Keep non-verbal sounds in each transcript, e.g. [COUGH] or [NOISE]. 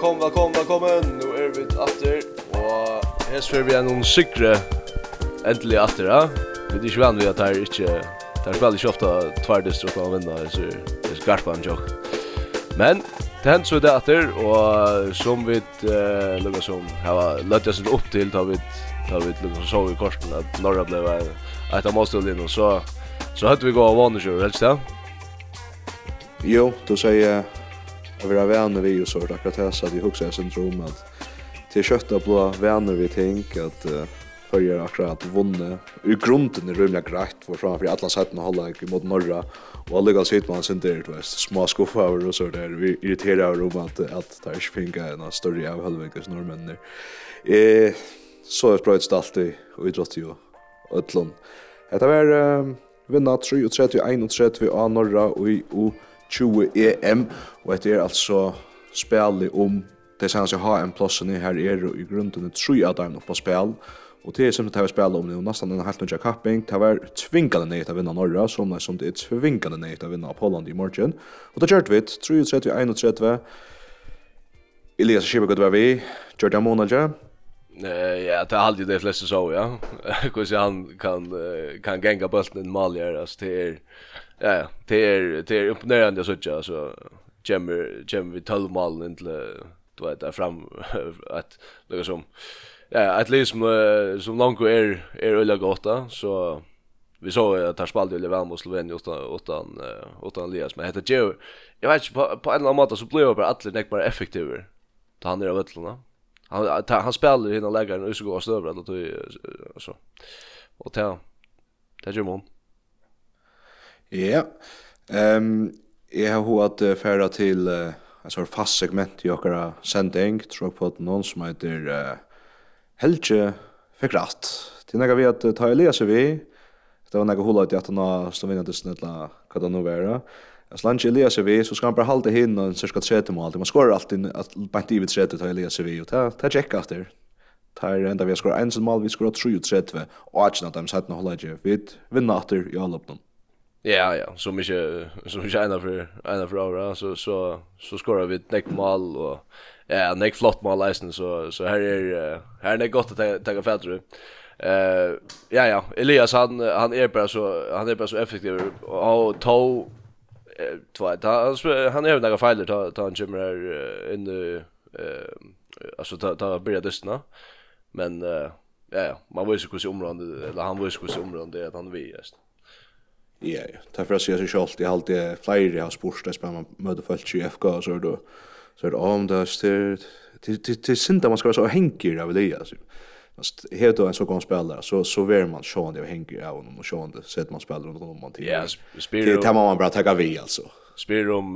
Velkommen, velkommen, velkommen. Nå er vi atter, og her spør vi noen sikre endelig atter, ja. Vi er ikke vanlig at det er ikke, Det er veldig ikke ofte tverdistre på å vinne, så det er skarpa en tjokk. Men, det hendt så er det atter, og som vi, uh, lukka som, her var løtja sin opp til, da vi, da vi lukka så i korsen, at Norra ble et av målstillin, så, så hørte vi gå av vanlig kjør, helst det? Jo, du sier jag vill ha vänner vi och så där akkurat här så att jag huxar syndrom att till kötta blå vänner vi tänk att uh, följer akkurat vunne I grunden är rymliga grejt för framför alla sätten att hålla mot norra och alla gal sitt man sen där vet små skuffar och så där vi irriterar över om att att ta inte finka en större av halvvägs norrmän där eh så är spröt stalt i och idrott ju öllon Det var vinna 3 och 31 och 31 av norra och i 20 EM, og det er altså spillet om det er seneste HM-plassene her er i grunden tre av dem på spil, Og det er simpelthen det vi spiller om det nu, nesten en helt nødvendig kapping. Det var nøy til å vinne Norra, som, som det er tvingende nøy til å vinne Poland i morgen. Og det gjør vi, 33-31. Elias Kiba gud var vi, Gjør det måned, Eh Ja, det [LAUGHS] er alltid det flesta så, ja. Hur så han kan, kan gänga bulten i Maljer, altså det er... Ja, ja. Det är det är imponerande så tjocka så kommer, kommer vi 12 mål in till du vet där fram att något som ja, att least som som långt är är ölla gotta så vi såg att tar spalt väl väl mot Slovenien utan utan utan Elias men heter Joe. Jag vet inte på, på en eller annan måte så blir det bara alla näck bara effektivare. Ta han där vettlorna. Han ta, han spelar hinna lägga en usgå stöver eller så. Och ta. Ta Jimon. Ja. Ehm jag har hört uh, färra till uh, alltså fast segment i åkara sending tror på någon som heter uh, Helge fick rätt. Det när vi att ta Elias vi det var några hållat hålla att jag tog Slovenien till snälla vad det nu var. As lunch Elias vi så ska han bara hålla hin och så ska det mål. Man skorar alltid att bant i vid 30 tar Elias vi och ta ta checka efter. Tar ända vi skorar en mål vi skorar 3 och 3 och att när de satt hålla ju vid vinner åter i alla uppnån. Ja, ja, som mycket som inte ena för ena för Aura så så så skorar vi ett neckmål och ja, neck flott mål läsen så så här är här är det gott att ta ta fatter. Eh ja ja, Elias han han är bara så han är bara så effektiv och ta två ta han är några fejler ta ta en jimmer in eh alltså ta ta börja dystna. Men ja ja, man vill ju hur sig området eller han vill ju hur sig området att han vi just. Ja, ja. Det er for å si at jeg selv, jeg har alltid flere jeg har spurt, jeg spør man møter folk i FK, og så er det, så er det om det, det er synd at man skal være så henger av det, altså. Helt då en så gång spelare så så ver man Sean det hänger av honom och Sean det sätter man spelar runt honom man till. Ja, spelar det tar man bara ta vi alltså. Spelar om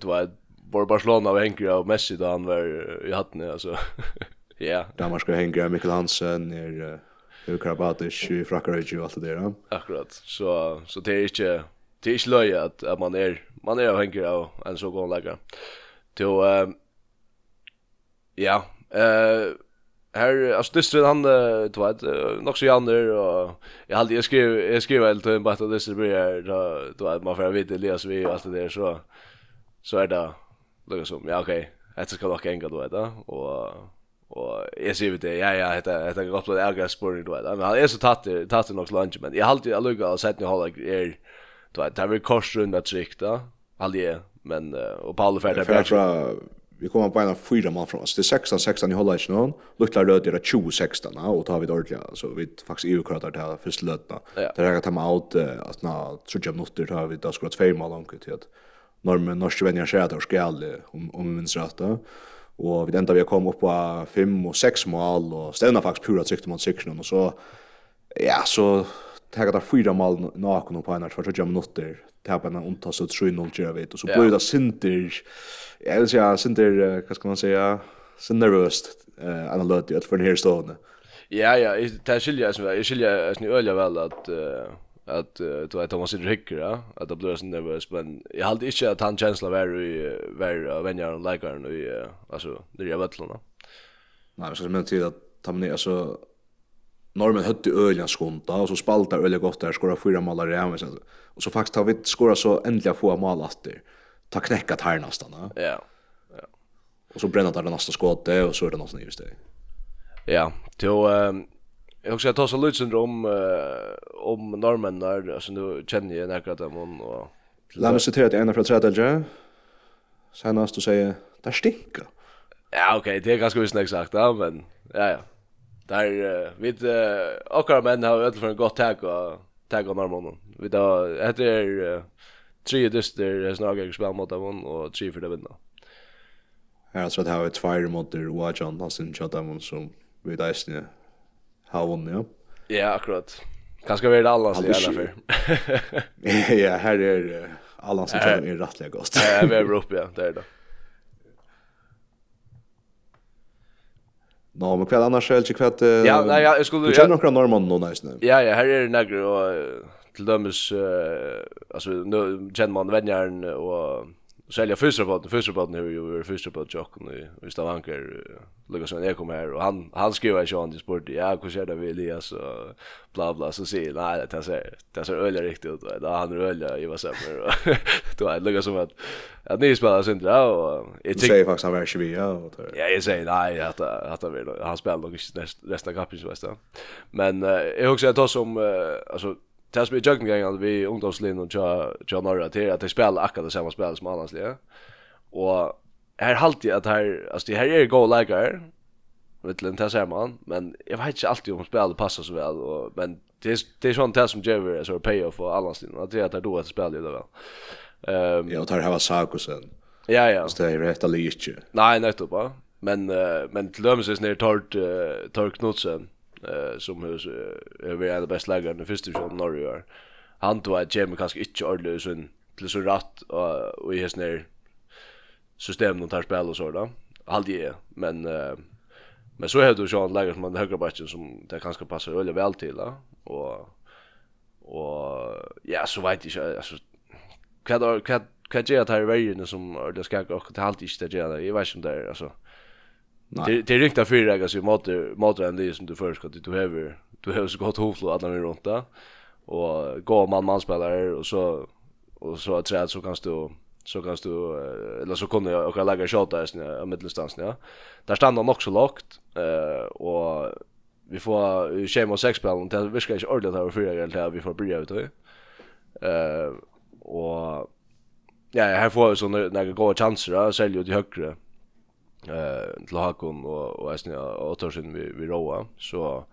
du var Bor Barcelona och hänger av Messi då han var i hatten alltså. [LAUGHS] Ja. Där man ska hänga Mikkel Hansen ner hur karabatisk i frackar och allt det där. Akkurat. Så så det är inte det är inte löje att, att man är man är avhängig av en så god läkare. Då uh, ja, eh her, altså distrin han du vet nok så jander och jag hade jag skrev jag skrev helt en bara distrin blir her, du vet, man får vite Elias vi og alt det der, så så er det lukar som ja okej. Okay. Det ska vara enkelt då vet och Og jag ser vet det. Ja ja, heter heter gott på Elgar du vet. Men han er så tatt det, tatt det nog lunch men jeg har jag lugga och sett ni hålla er du vet, det er vel korsrund är trykk da, då. jeg, men och Paul Färd där. Vi kommer på en fyra man från oss. Det är 16 16 i hålla inte någon. Luktar röd det 20 16 och tar vi det ordentligt så vi faktiskt EU kratar det här första lötna. Det här att ta mig ut att när tror jag något det vi då skulle två mål långt till att normen norska vänner säger att det ska om om minns rätt. Och vi enda vi har kom upp på fem och sex mål och stävna faktiskt pura tryckt mot sektionen och så ja så tagga där fyra mål nakon på en av för 20 minuter på en untas så 3-0 gör vi och så blir det sinter jag vill säga sinter vad ska man säga så nervöst eh analytiskt för den här stående. Ja ja, det skiljer alltså, det skiljer alltså öliga väl att att du vet Thomas sitter ja att det blir så nervös men jag hade inte att han känsla var i var vänjar och likar nu alltså det är väl. Nej, men så men till att ta mig alltså normen hötte öliga skonta och så spalta öliga gott där skora fyra mål där och sen och så faktiskt har vi skora så ändliga få mål åter. Ta knäckat här nästan. Ja. Ja. Och så bränner det nästa skott och så är det något nytt. Ja, då Jag också jag tar så lite syndrom om normen där alltså nu känner jag när dem och Låt mig citera det ena från tredje. Senast du säger där stinker. Ja, okej, okay, det är ganska visst exakt, ja, men ja ja. Där uh, vid uh, och män har öll för en gott tag och tag och normen. Vi då heter uh, tre dyster snagar spel mot dem och tre för det vinna. Ja, så det har ett fire mot det watch on en shot dem som vi där har vunnit, ja. Ja, akkurat. Kanske vi är det alla så jävla för. [LAUGHS] ja, här är uh, alla som känner mig rättliga gott. Ja, vi är uppe, ja, det är det. Nå, men kväll annars själv, kväll... Uh, ja, nej, jag skulle... Du känner ja, några norrmän nu, nice nu. Ja, ja, här är det några och till dömes... Uh, alltså, nu känner man vänjaren och sälja Och sälja fysiobaden, fysiobaden är ju fysiobaden vi i anker Lukas som jag kommer här och han han skrev ju Sean till sport. Ja, hur ser det vi Elias och bla bla så säger nej det ser det ser öliga riktigt ut. Då han rölja i vad sämre. Då är Lukas som att att ni spelar sen då och jag tycker säger faktiskt han var 20 [LAUGHS] ja och. Ja, jag säger nej att att han vill han spelar nog inte nästa resten av kapitlet så Men jag också att ta som alltså Det som är jag med gången vi ungdomslinjen och tja norra till att det spelar akkurat samma spel som annars ja. Och här halt jag att här alltså det här är go lagar. Vet inte det man, men jag vet inte alltid om spelet passar så väl och men det är det är sånt där som Jever alltså pay off och annars linjen att det är då att spela ju då väl. Ehm Ja, tar hava Sakusen. Ja ja. Så det är rätt att lycka. Nej, nettopp va. Men men till dömes är det uh, tar Knutsen eh som hus är väl det bästa lägaren i första divisionen Norge är. Han då att Jamie kanske inte ordentligt så till så rätt och i hästner system de tar spel och så då. Aldrig är men eh men så har du ju en lägare som man högra backen som det kanske passar väldigt väl till då och och ja så vet jag alltså vad vad vad gör det här i vägen som det ska gå till alltid inte det gör det. Jag vet inte där alltså Det det riktar för dig alltså så mot mot än det som du först att du behöver du behöver så gott hovflå alla med runt där och gå man man spelare och så och så att träd så kan du så kan du eller så kunde jag och lägga shot där i mittelstansen ja. Där stannar nog också lågt eh och vi får schema sex spel det viskar inte ordentligt här för gånger att vi får börja ut då. Eh och ja, här får vi så några goda chanser då, säljer ju i högre eh till Hakon och och Esnia och Ottersen vi vi roa så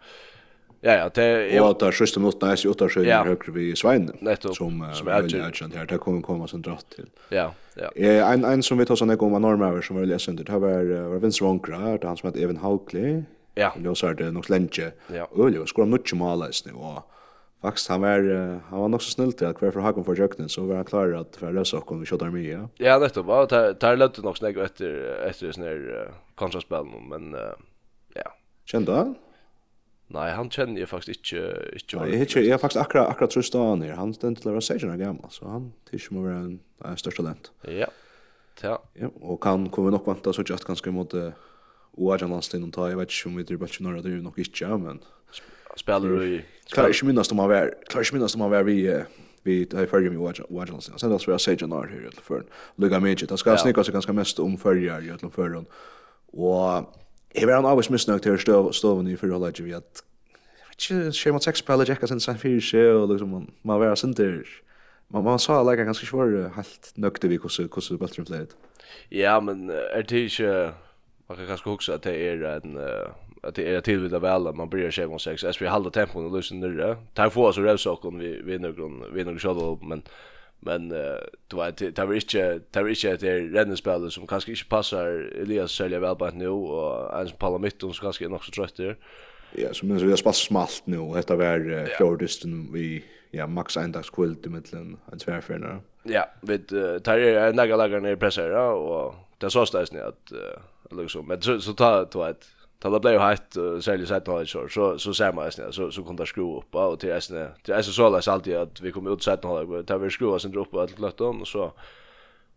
ja ja det är där sista mot är ju åtta sjön högre vi Svein som som är agent här det kommer komma sen dratt till ja ja. En en som vi tar såna gånger normer som vill läsa det det var var Vince Ronkra han som heter Evan Haukley. Ja. Nu så det nog länge. Ja. Öl och skor mycket mål nu och Faktiskt han var uh, han var nog så snill till att kvar för Hakan för Jöknen så var han klar att för lösa och kom vi skjuter med ja. Ja, det var det där lätt nog snägg efter efter sån här kontraspel men uh, ja. Kände han? Nej, han känner ju faktiskt inte inte Nej, jag jag faktiskt akkurat akkurat tror han här. Han stod till att vara 16 år gammal så han tills må vara en, en största talent. Ja. Ja. Ja, och kan kommer nog vänta så just ganska mot uh, Oajan landstinn och ta jag vet inte om vi dribblar några det är nog inte men spelar i Klarar inte minnas om han var, klarar inte minnas om han var vi vi har ju förgämning i Wagelands. Sen då så jag säger Janar här i för Luka Midget. Han ska snicka sig ganska mest om förgär i alla förrun. Och jag var han always missnöjd till stov stöven i förhållande till att inte schemat sex på alla jackas in San Fyrsjö och liksom man var sen där. Man man sa lägga ganska svår helt nökte vi hur hur bättre flöt. Ja, men är det inte man kan kanske också att det är en att det är till vid väl man börjar skäva sex. Så vi håller tempot och lösen det tar få så rövs och vi vi någon vi någon shot men men du vet det var inte det var inte det rennespel som kanske inte passar Elias sälja väl på nu och en som pallar mitt och kanske är nog så trött där Ja, så men så vi har spalt smalt nu, och detta var uh, fjordisten vi, ja, maks eindags kvilt i mitten en tvärfärna Ja, vi tar är några lagar ner pressar och det er så att at, uh, liksom, men så, så tar du vet, Ta det blev hett och sälja så att så så så ser man nästan så så kunde skruva upp och till nästan till är så läs alltid att vi kommer ut sätt att hålla tar vi skruva sen upp allt lätt och så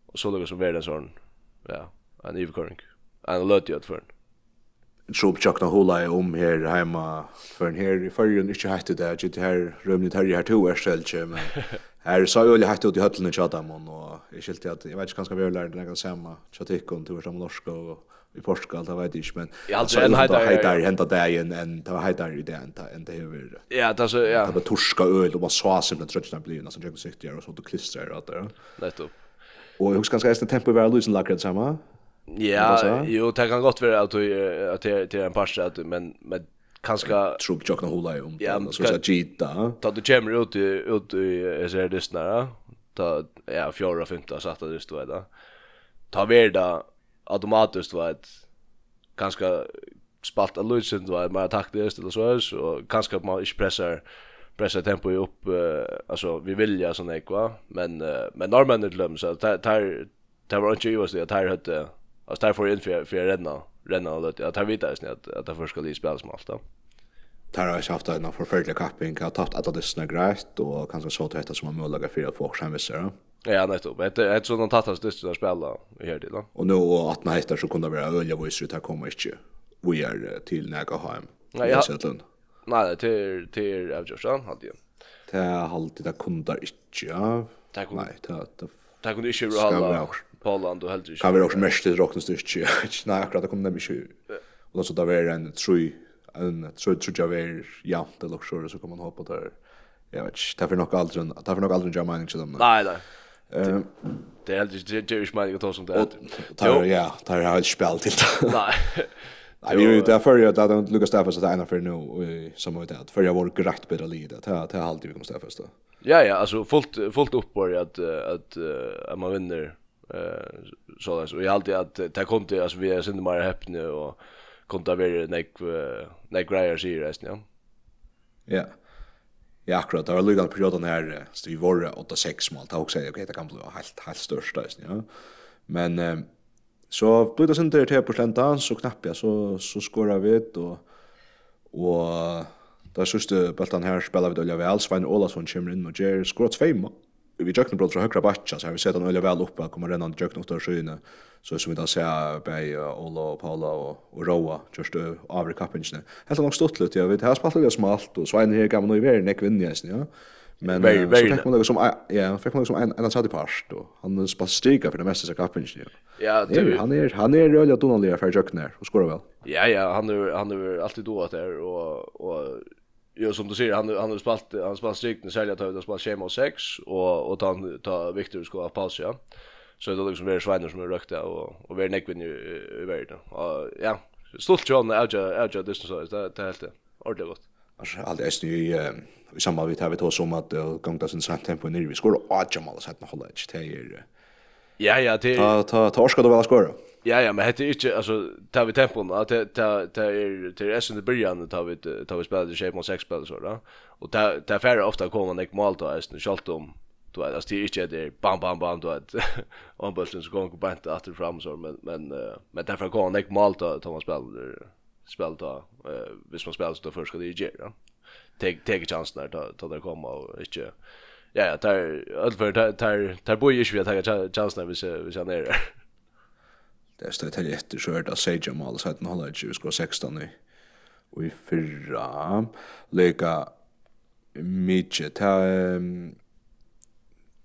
och så lägger som värden sån ja en evkorning en löt jag för Troop Chuck den hula om här hemma för en här i förrjun inte hette det det här rummet här här två är själv men Här sa ju hett ut i höllen i Chatamon och jag skilte att jag vet inte kanske vi lärde någon samma chatikon till som norska och i Portugal, det vet jeg ikke, men ja, altså, en heitar, heitar ja, henta dagen, en det var heitar i det enn det hever. Ja, det er ja. Det var torska øl, og man sa simpelthen trøttene blir, altså, jeg sikt gjør, og så du klistrer og alt det. Nettopp. Og jeg husker ganske eisen tempo i hver lysen lakker det samme. Ja, jo, det kan godt være at du er en parst, men, men kanske tror jag kan hålla i om ja, så så gita. Ta du kommer ut ut i så här lyssnare. Ta ja, fjärde och femte satt det just då. Ta värda automatiskt var ett ganska spalt a lucent var mer taktiskt eller så här så kanske man inte pressar pressar tempo upp uh, alltså vi vill ju såna ekva men uh, men norrmännen är glömmer så tar tar tar var inte ju så att tar hade alltså tar för in för för renna renna och det tar vita snä att att det först ska li spelas med allt då Tar har haft en förfärlig kapping, har tagit att det snä grejt och kanske så att det som har möjlighet för att få chanser. Ja, nettopp. Det är ett sådant tattas dyst att spela i här till då. Och nu och att man hittar så kunde vara öliga voice ut här kommer inte. Vi är till Naga hem. Nej, ja. Nej, till till Avjoshan hade jag. Det är alltid det kunde inte. Tack. Nej, det det kunde inte på Poland och helt inte. Kan vi också mest det rocknas det. Nej, akkurat det kommer det inte. Och så där var en true en true true jag ja, det låg så så kommer man hoppa där. Jag vet inte, det är nog aldrig, det är nog aldrig jag menar inte dem. Nej, nej. Ehm det är det är ju smart att ta som det. Tar ja, tar har ett spel till. Nej. Nej, [LAUGHS] vi är ju jag att det inte Lucas Staffas att ena för nu som har det. För jag var grätt bättre lida. Det här det alltid vi kommer Staffas då. Ja ja, alltså fullt fullt uppborg att att att man vinner eh så där så jag alltid att det kom till alltså vi är synd mer häpne och konta vi nek nek grejer sig resten ja. Ja. Ja, akkurat. Det var lygan perioden her, så vi var 8-6 mål. Det var også, ok, det kan bli helt, helt størst, Ja. Men eh, så blev det sen till 3 så knapp jeg, så, så skårar vi ett och, och där sista bultan her spiller vi det då vel. Svein Olason kommer inn og gjør skåret 5 mål vi jökna brott från högra batcha så har vi sett han öliga väl uppe kommer renna och jökna åt sjöna så som vi då ser bei Ola och Paula och, och Roa just över kappingen helt långt stått lite jag vet här spaltar det smalt och Svein här gamla i vägen ek vinner ja men very, very så fick man något som ja fick man något som en en satt i past och han spalt stryka för det mesta så kappingen ja ja han är han är öliga donaliga för jökna och skorar väl ja ja han är han är alltid då att där och och Ja, som du säger, han han har spalt han spalt strikt när sälja tar det spalt schema 6 och och ta ta Victor ska ha paus ja. Så det är liksom väldigt svänner som är rökta och och väldigt näckvin i, i världen. Och ja, stolt John är jag är distance så det är helt ordentligt gott. Alltså allt är ju i samma vi tar vi tar som att gångta sin sant tempo ner vi skor och att så sätta hålla det till. Ja ja, det ta ta ta ska det väl skora. Ja ja, men hette inte alltså tar vi tempon att det det är det är sen i början tar vi tar vi spelar det shape mot sex spel så då. Och där där färre ofta kommer nek mål då är det skalt om då är det är inte det bam bam bam då att om bollen så går på bant åter fram så men men men därför går nek mål då Thomas spel spel då eh visst man spelar så först ska det ju då. Take take chansen där då det kommer och inte Ja, ja, tar, tar, tar, tar, tar, tar, tar, tar, tar, tar, tar, tar, tar, tar, tar, det er stedet her etter, så er det Seja Mal, så er det holder ikke, vi skal 16 i, og i fyrra, leka mykje, ta,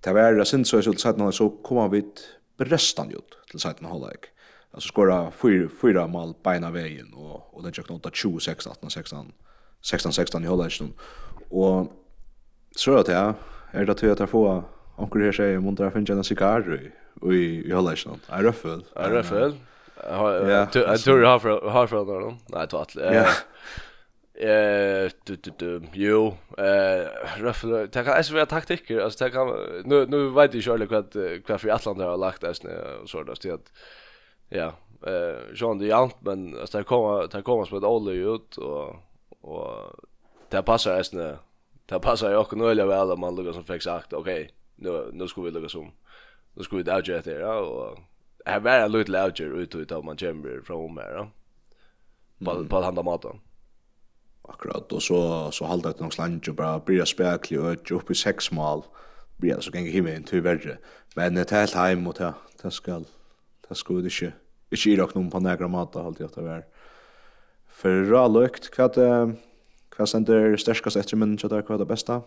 ta vera sin, så er det stedet så kommer vi brestan jord til stedet holder ikke. Alltså skora fyra fyra mål beina vägen och och den jag knåta 20 16 18 16 16 16 i hållet och så att jag är det att jag får onkel här säger muntra finna en cigarr i i hålla inte något. Är röffel. Är röffel. Jag tror jag har för har för någon. Nej, tvärt. Ja. Eh, du du du. Jo, eh ruffel, Det kan alltså vara taktiker. Alltså det kan nu nu vet jag själv vad vad för Atlant har lagt där och så där så att ja, eh Jean de Jant men alltså det kommer det kommer som ett olje ut och och det passar nästan det passar ju också nu eller väl om man lukar som fick sagt okej nu nu ska vi lukka som då skulle det avgöra det ja och här var det lite avgör ut ut av man chamber från mer då. På på handa maten. Akkurat och så så hållde det någon slant ju bara blir spärklig och upp i sex mål. Blir så gänga hem in till värre. Men det helt hem mot det. Det ska det skulle det inte. Inte i någon på några maten hållt jag att. För ralökt vad vad sen det efter men så där vad det bästa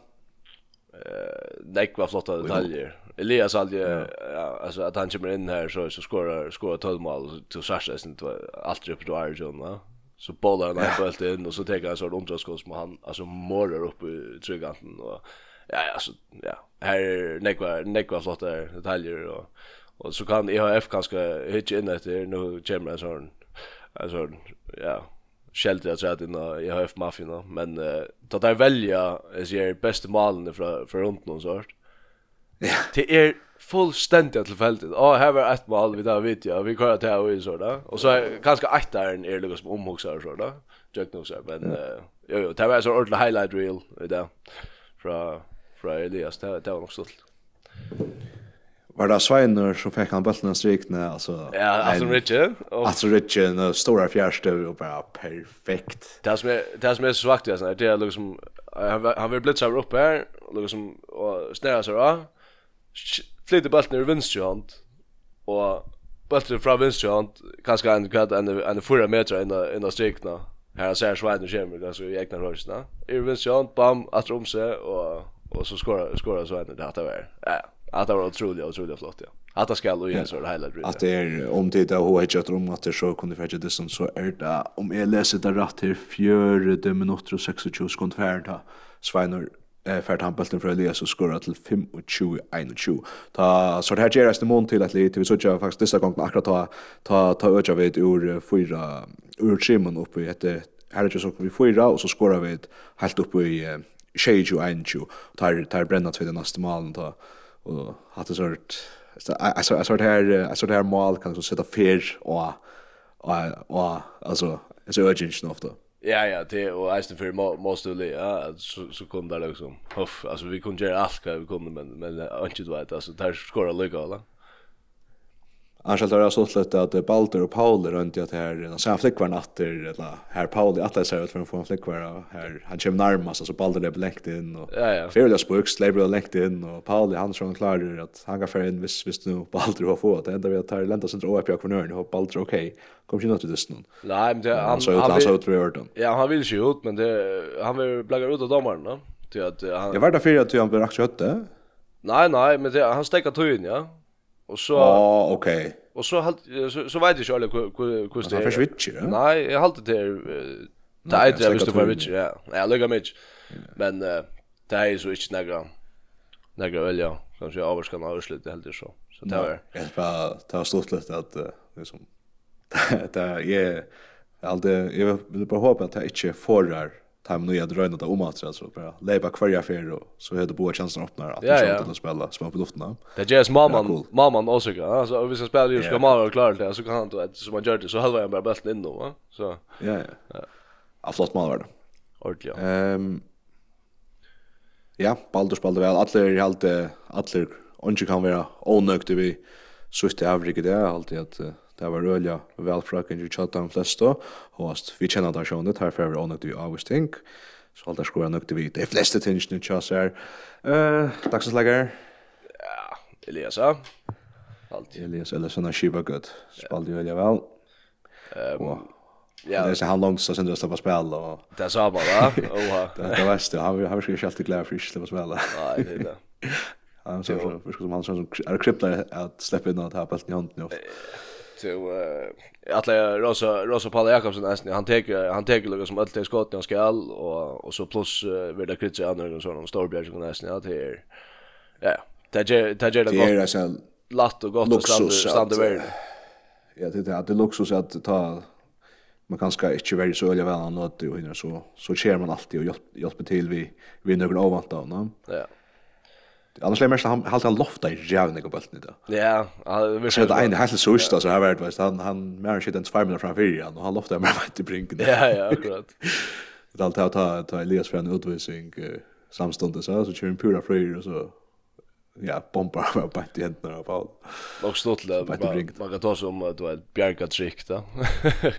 eh nekva flotta detaljer. Elias hade ja, alltså att han kommer in här så så skorar skorar 12 mål till Sasha sen allt upp till Arjun va. Så bollar han helt [LAUGHS] in och så tar han så runt och med han alltså målar upp i tryggkanten och ja alltså ja här nekva nekva flotta detaljer och och så kan IHF kanske hitcha in efter nu kommer en sån alltså ja shelter att tror att jag har haft mafia men uh, då där välja är er bästa malen för för runt någon sort. Ja. Det är fullständigt tillfälligt. Ja, här var ett mål vi där vet jag. Vi kör att här och så där. Och så ganska ett där en är liksom omhuxar så där. Jag nog så men uh, jo jo, det var så ordentlig highlight reel där. Från från Elias det, det var nog stolt var det Sveiner som fick han bøltene strikne, alltså ja alltså Richard alltså Richard stora fjärste og bare perfekt. Det som är det som är så svagt alltså det är liksom han han vill blitza upp här liksom och snära seg då flyter bøltene ur vänster hånd, och bøltene från vänster hånd, kanskje en en, en en fyra meter in av strikne. här ser Sveiner kommer ganske i egna rörelserna ur vänster hånd, bam att om seg, och och så skorar skorar Sveiner det här var ja. Att det var otroligt, otroligt flott, ja. Att det ska ju ens det hela drivet. Att det är om det är hur jag tror om att det så kunde fetcha det som så är det om jag läser det rätt här 4 minuter och 26 sekund färda. Sveinor eh för tampelten för Elias och skora till 25 21. Ta så det här ger oss en mån till att lite vi så jag faktiskt dessa gången akkurat ta ta ta öka vid ur fyra ur skimmen upp i ett här är det så vi fyra och så skorar vi helt upp i 21 21. Tar tar bränna till den nästa malen ta och hade sort så jag så sort här jag sort här mål kan så sätta og och och alltså så urgent nog då. Ja ja, det och ästen för måste det ja så så kom där liksom. Hoff, alltså vi kunde göra allt vad vi kunde men men inte vet alltså där skora lucka alla. Annars har det så att Balder och Paul runt att här så här flickvar natter eller här Paul i alla ser att för att få en flickvar här han kommer närmast så Balder blev läckt in och ja ja Fairless Brooks blev läckt in och Paul han som klarar att han kan för en viss viss nu Balder har fått det enda vi tar lända sen tror jag på kvarnören och Balder, okej kommer ju inte till dessen. Nej men det, han så han så tror jag Ja han vill ju ut men det han vill blagga ut av domaren då Det att han Jag vart därför att han blir aktuell. Nej nej men det, han stäcker tyn ja. Och så Ja, okej. Okay. Och så halt så, så vet jag själv hur hur det är. För Ja? Nej, jag halt det där det är det visst för Witcher. Ja, ja lägger mig. Men uh, det är så inte några några öl ja. Kanske avskan har slut helt så. Så det var. Jag bara ta stort lite att liksom det är jag alltid jag vill bara hoppas att det inte förrar ta mig nya jag dröna det om att så bara leva kvar jag för och så hade båda chansen öppnar att ja, ja. spela spela på luften. Det är just mamman cool. mamman också ja så om vi ska spela ju ska man klara det så kan han då att som man gör det så halva jag bara bäst in då va så ja ja. Ja flott man var det. Ordligt. Ehm Ja, Baldur spelade väl. Alla är helt alla onge kan vara onökte vi sust i avrige det alltid att Det var rølja velfrakken i de flesta, og at vi kjenner det sjånet, her fyrir ånnet always think. så alt er skora nøkte vi de fleste tingene tjass her. Uh, Dagsenslegger? Ja, Eliasa. Alltid. Elias Eliasson har skiva gud. Spalde rølja vel. Um, Ja. Det är så han långt så sen det står spel och det sa bara va. Oha. Det var det han har ju skällt glad för att släppa spela. Nej, det är det. Han så för som han som är kryptar att släppa in att ha bollen i handen. Så alla Rosa Rosa Paul Jakobsen nästan han tar han tar lugg som alltid skott han skall och och så plus vidare krits andra och sådana Storbjerg och nästan ja det ja det är det är det det lätt och gott att stanna väl. Ja det är det luxus att ta man kanske inte väldigt så öliga väl annat och hinner så så kör man alltid och hjälper till vi vi några avvanta. Ja. Annars lämmer han halt han lofta i jävna på bulten då. Ja, han vill säga en helt så just så här vart vet han han mer shit än 2 minuter framför igen och han lofta mer vart i brinken. Ja, ja, akkurat. Det [LAUGHS] allt att ta ta Elias för en utvisning samstundes så så kör en pura flöjer och så ja, bombar med på i händerna på Paul. Och stått där man kan ta som att du ett bjärka trick då.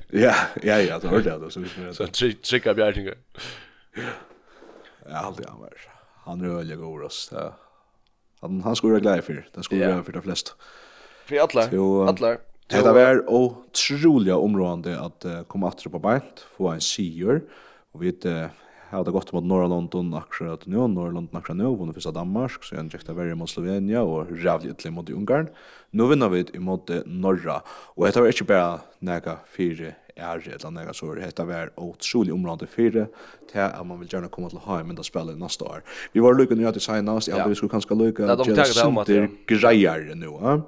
Ja, ja, ja, så hörde jag det så visst. Så tricka bjärkingar. Ja, allt han var. Han är öliga god oss. Ja Han, han skulle vara glad för Det skulle yeah. för for de fleste. för alla alla det har var otroligt områdande att uh, komma åter på bänt, få en sigur. Och vi uh, det gått mot norra London akkurat nå, norra London akkurat nå, vunnet først av Danmark, så jag jäkta värre mot Slovenia och til mot Ungarn. Nu vinner vi mot norra. Och dette var ikke bare näka fyra är det eller något så det var otroligt område för till att man vill gärna komma till hem och spela nästa år. Vi var lyckade att signa oss, ja, vi skulle kanske lycka att göra sånt där grejer nu.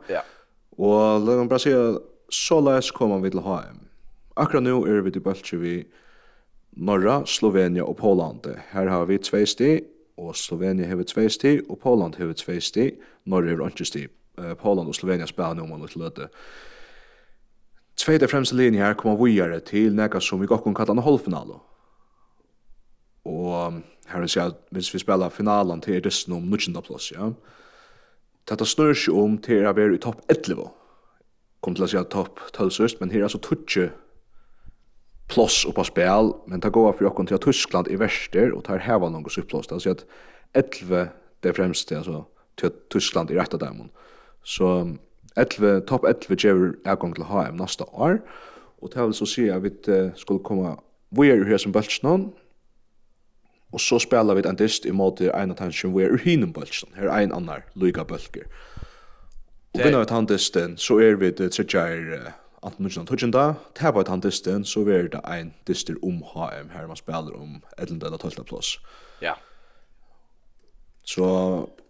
Ja. Och låt mig bara säga så läs kommer vi till hem. Akkurat nu är vi i bultje vi Norra, Slovenia och Poland. Här har vi två steg, og Slovenia hever 2 sti, og Poland hever 2 sti, har hever 1 sti. Poland og Slovenia spela nu om man løte. Tveite fremste linje her kommer videre til nega som vi gokken kallar en halvfinale. Og her vil jeg, hvis vi spiller finalen til er dessen om 19. plass, ja. Dette snur seg om til å være i topp 11. Kom til å si at topp 12 sørst, men her er altså tutsi ploss oppa spel, men det går for jokken til at Tyskland i verster, og tar heva noen supploss. Det vil si at 11 det fremste, altså, til Tyskland i rett av so, Så 11, top 11 gjør avgång til HM neste år, og det vil så si at vi skulle komme vi er her som bøltsnån, og så spelar vi en dist i måte en av den som vi er hinen bøltsnån, her er en annar lyga bølger. Og vinner vi den disten, så er vi det tredje Anton Nudjan Tudjenda, vi han disten, så er det en dister om HM her man spelar om 11. eller 12. plass. Ja. Yeah. Så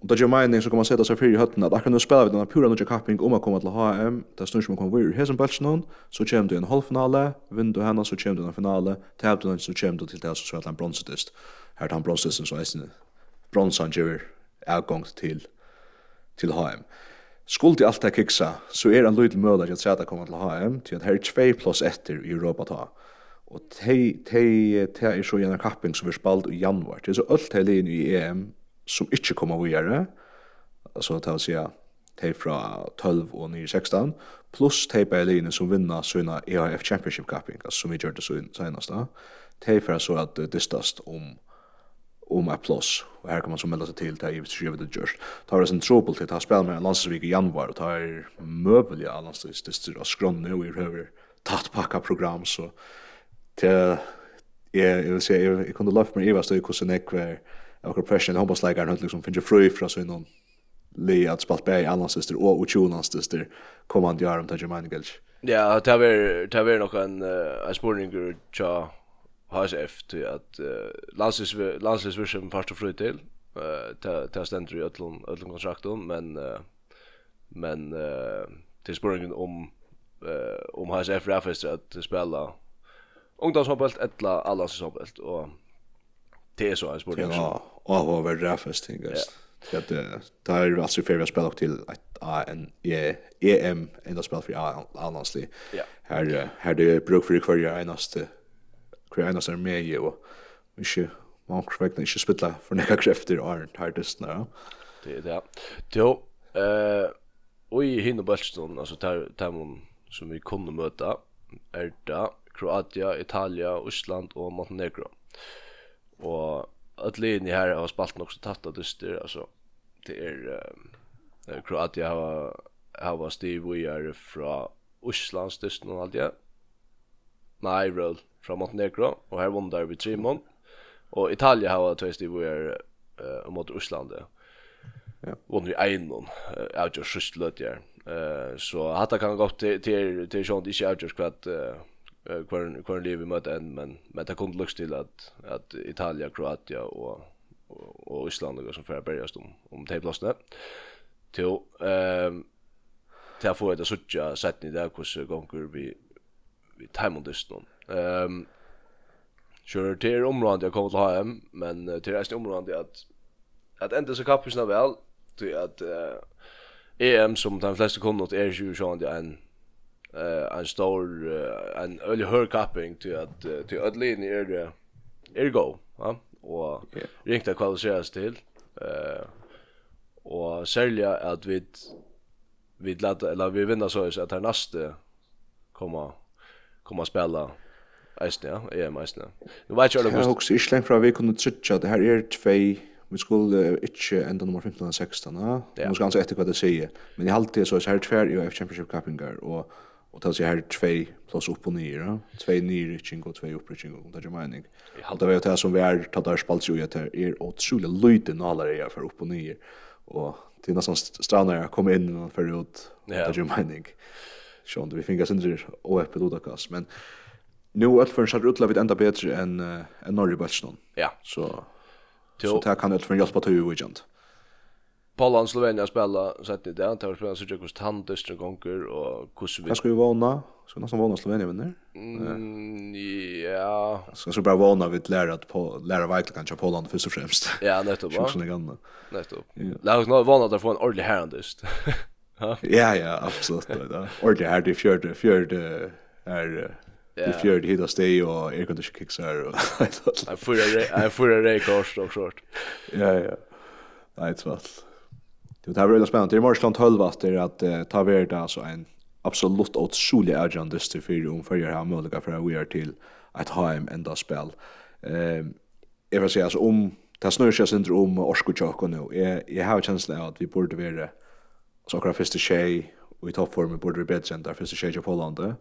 om det gjør mening så kan man sätta sig för i hötten att akkurat nu spelar vi den pura nudja kapping om att komma till HM där snurr som man kommer ur hesen bälsen hon så kommer du en halvfinale vinner du henne så kommer du en finale. Tävlar du henne så kommer du till det här så spelar han bronsetist här tar han bronsetisten så är det bronsan gör avgång till till HM Skuld i allt det kiksa så er en lydel möjlighet att säga att komma till HM till att här är 2 plus 1 i Europa ta. Og tei tei tei er så gjerne kapping som er spalt i januar. Det er så alt tei linje i EM som ikke kommer å gjøre, altså til å si at de fra 12 og 9 16 pluss de på linje som vinner sånne EAF Championship Cupping som vi gjorde så senast da. Tei fra så at det distast om om et plus og her kan man så melde seg til til hvis du det gjørst. Ta det en trobel til å spille med en landsvik i januar og da er møbelig av landsdistrikter og skronne og vi røver tatt pakka program så til jeg, jeg vil si jeg, jeg kunne løft meg i hva støy hvordan jeg kvar och professional handbollslägaren har liksom finns ju fri från så någon le att spalt bäi annars syster och och Jonas syster kommer han göra om till Germain Gilch. Ja, det är det är nog en en spårning tja has till att landslivs landslivsvision första fru till eh ta ta ständer i öllum öllum kontrakten men men till spårningen om om has efter Rafest att spela ungdomshoppelt eller alla hoppelt och det är så en spårning. Ja, avhåver rafestingar. Ja. Det är det är alltså för vi spelar till att en EM ända spel för annonsli. Ja. Här här det bruk för kvar jag enaste kvar enaste med ju och mycket man kan verkligen inte spilla för några krafter är hardest nu. Det är det. Då eh och i hinnebollen alltså där tar man som vi kunde möta är det Kroatia, Italia, Island och Montenegro. Och att linje här har spalt också tatt att dyster alltså det är eh, Kroatia har har varit Steve vi är från Island dysten och allt det. Nej, roll från Montenegro och här vann där vi mån och Italien har två Steve vi är eh, mot Island. Ja. Och nu är någon jag just slöt där. Eh så hata kan gå till till till sånt inte jag kvart eh kvar kvar lever mot en men men det kom lux till att att Italien, Kroatien och och, och Island och som för börja om om tejplatsen. Till ehm där få det såtja sätt ni där hur gånger vi vi timondust någon. Ehm Sure, det er området jag kommer till HM, men till resten området att att enda så kapisna väl til att uh, EM som de flesta kommer åt är ju sjön en eh en stor en ölig hörkapping till att till ödlin är det är go va och ringt att kvalificeras till eh och sälja att vi vi lät eller vi vinner så att här nästa komma komma spela Eisne, ja, EM Eisne. Nu vet jeg det også ikke lengt fra vi kunne trutja, det her er tvei, vi skulle ikke enda nummer 15 og 16, ja. Nå skal anse etter hva det sier. Men i halvtid så är det her tvei og F-Championship-kappingar, og Och tas jag här två plus upp och ner, två nyryckning och två uppryckning och det är mening. Jag hade väl det som vi är tagit där spalt ju att är otroligt lite nalare jag för upp och ner och det är nästan strannar jag kommer in och för ut det är mening. Så vi fingas inte och öppet och kast men nu allt för så utla vid ända bättre än än Norrbotten. Ja. Så så där kan det för hjälpa till ju igen. Polen Slovenia spela sett i det. Tar spela så jag kost han dystra gånger och hur vi. ska vi våna. Ska nästan våna Slovenien vinner. Mm, ja. Ska så bara våna vid lära att på lära verkligen kanske Polen först och främst. Ja, nettopp. Så såna gamla. Nettopp. Låt oss nå våna att få en ordentlig härandist. [LAUGHS] Ja, ja, absolut. Ordentlig här det fjärde fjärde är Det fjörde hit och stay och air condition och... är. Jag får en rejkost och sånt. Ja, ja. Nej, tvärtom. Det var väldigt spännande. Det är Marsland 12 att det att uh, ta värda alltså en absolut otrolig agenda till för om för här möjliga för vi är till att ha en ända spel. Ehm jag vill säga alltså om det snurrar sig inte om Orskutjok nu. Jag jag har känslan av att vi borde vara så akkurat första tjej och i toppformen borde vi bättre än där första tjej på Holland.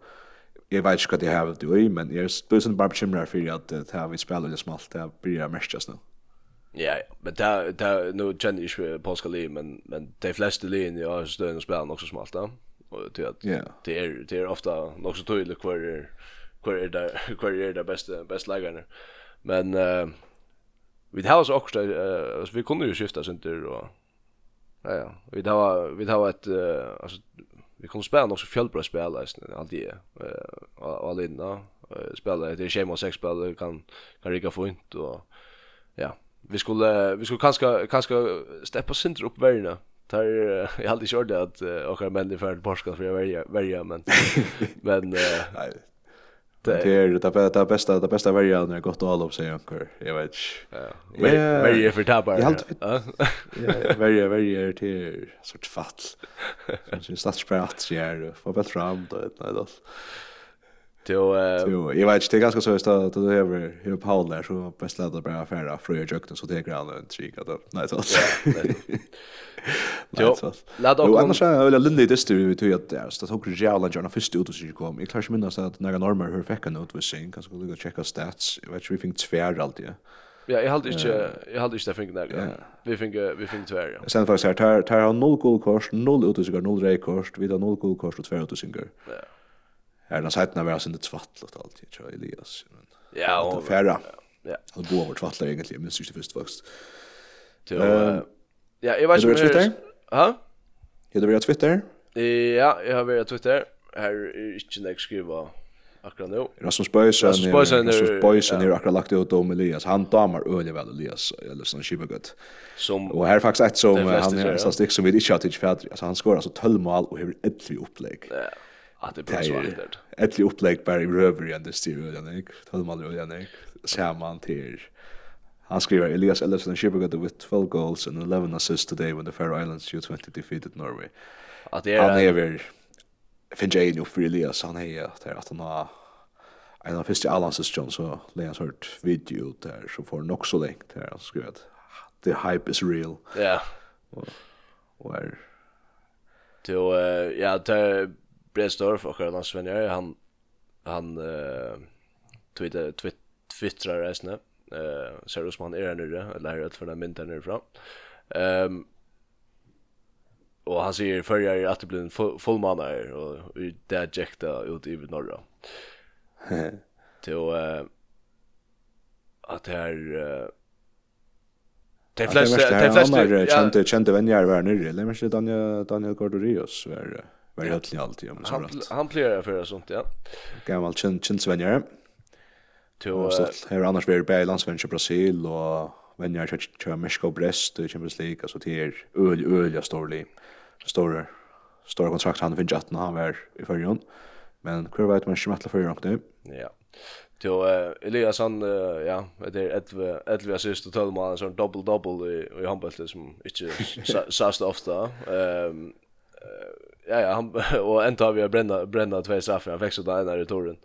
Jag vet inte vad det har att i, men jag är spösen bara bekymrad för att det här vi spelar det smalt det blir mest just nu. Ja. Men det, det, nu känner jag inte på liv, men, men de flesta liv i Aarhus døgn och spelar också smalt. då. Och till att det, är, det är ofta nog så tydligt kvar är, kvar är där, kvar [LAUGHS] är där bästa, bästa lägarna. Men eh vi har oss också, eh alltså, vi kunde ju skifta sin där och ja, ja. Vi har, vi har ett, uh, alltså, vi kunde spela också fjällbra spel, alltid eh uh, alla innan. Uh, spela, det är 6 sex spel, kan, kan rika fint och ja, vi skulle vi skulle kanske kanske steppa center upp värna. Tar [LAUGHS] jag hade kört det att och jag i för Portugal för jag välja välja men [LAUGHS] men nej. Det är det bästa det bästa det bästa värja när jag gått all upp säger jag. Jag vet. Ja. Värja för tappar. Ja. Värja värja till sort fall. [LAUGHS] Så det är statsbrat så jag får bättre fram då ett nej då. Jo, eh. Jo, jag vet inte, det är ganska så att det är över hur Paul där så bäst lät bara affära för jag jukten så det grann en trick att nej så. [LAUGHS] Jo, låt oss. Jo, annars är väl lite styr vi tror att det är så tog Real och Jona först ut och så kom. Jag klarar minnas att några normer hur fick en ut vi sen kanske gå och checka stats. Jag vet vi fick tvär alltid. Ja, jag hade inte jag hade inte fängt några. Vi fick vi fick tvär. Ja. Sen faktiskt här tar tar han noll goal kors, noll ut och så går noll rekord, vidare noll goal kors och tvär ut och så går. Ja. Är den sajten var sen det tvattlat alltid tror Elias. Men, Ja, och färra. Ja. Han går vart tvattlar egentligen men sist först först. Ja, jag vet inte. Twitter? Ja. du via Twitter? Ja, jag har via Twitter. Här är inte nästa skriva akkurat nu. Rasmus Bøysen Rasmus Bøysen Rasmus Bøysen er akkurat lagt ut om Elias. Han damar øyelig vel Elias, eller sånn Som Og her er faktisk et som, han er en statistikk som vi ikke har tidsfjadri. Altså han skår så 12 mål og ett tre upplägg. Ja att det blir så att ett litet upplägg bara i röver i den styr den gick till man då den ser man till Han skriver Elias Ellison Shibuga with 12 goals and 11 assists today when the Faroe Islands U20 defeated Norway. Att det är han är väl Finn Jane ju för Elias han är där att han har en av första Allans John så lägger hört video där så får nog så länge där han skriver the hype is real. Ja. Och är Du, ja, det Bredstorff och Karl Svennjer han han eh twitter twit twittrar resten eh ser ut som han är där nere eller att för den mynten nerifrån. Ehm um, och han säger förra är att det blir en full, fullmannar och där jäkta ut i norra. [LAUGHS] Till eh att det är Det flesta det flesta kände kände vänner var nere eller men Daniel Daniel Gordorius var var ju alltid alltid om så rätt. Han plejer för sånt ja. Gammal chin chin svänjer. Till här annars vi är i Brasil och vänjer till kör Mexico Brest i Champions League alltså till er öl öl jag står i stora stora kontrakt han finns att han var i förrjon. Men hur vet man schmatla för jag nu? Ja. Till uh, han, uh, ja, det är ett ett vi assist och 12 mål så double double i i handbollen som inte sast ofta. Ehm ja ja han [LAUGHS] och en tar vi att bränna bränna två straffar han fick så där i torren.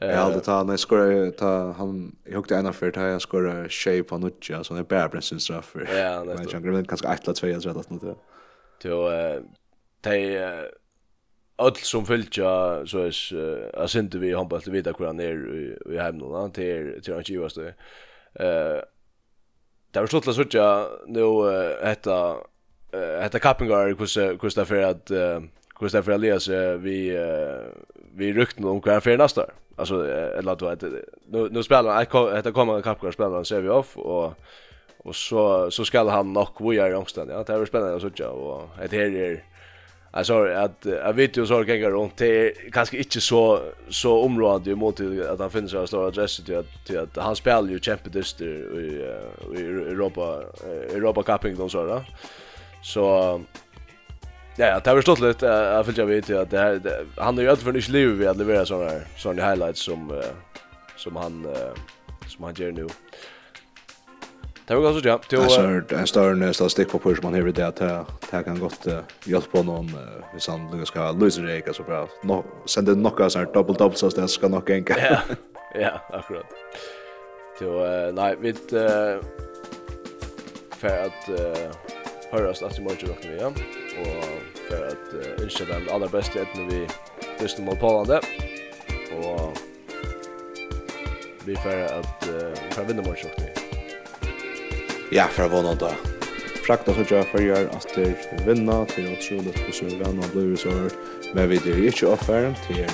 Eh ja, det tar när skor ta han jag hukte ena för ta jag skor shape på nutja så det bara bränns sin straff. Ja, det jag glömde kanske ett eller två jag eller att sånt. Till eh te öll som fylgja så är uh, jag synte vi handball till vita han är i, i hemnona till till han givaste. Eh Det var slutla såtja nu uh, hetta eh hetta kappingar kus kus för att kus därför Elias vi vi rykten om kvar för nästa. Alltså eller att vet nu nu spelar jag hetta kommer kappingar spelar ser vi off och och så så ska han nog vi är omständigt. Ja, det är spännande att söka och det här är Alltså att jag vet ju så gängar runt det är kanske inte så så område mot att han finns så stor adress till att till att han spelar ju Champions League i Europa Europa Cup och så där. Så ja, det har stått lite jag fyllt jag vet att det här det, han är ju alltid för liv vi att leverera såna här såna highlights som uh, som han uh, som han gör nu. Det var ganska ja. Till alltså en större nästa stick på push man hör det att det kan gott hjälpa någon hvis han nu ska lösa det så bra. No sända några så här double double så det ska nog enka. Ja. Ja, akkurat. Till nej, vi eh för att høres att i morgen råkner vi igjen, og for at uh, ønsker den aller beste när vi lyssnar mot Polande och vi får att uh, for vinner morgen råkner vi. Ja, for å våne da. Frakta så jeg for gjør at det er vinna, til å tro det på sin venn og blir så hørt, men vi er ikke offeren til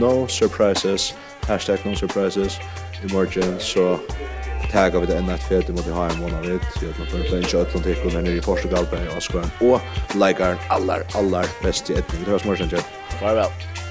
no surprises, hashtag no surprises, i morgen så tagga vi det enda et fete mot i ha en månad ut. Så jeg tror for en ikke øtland og nere i Portugal på Askaren. Og likear allar allar aller beste etning. Det var smørsent, Kjell. Farvel.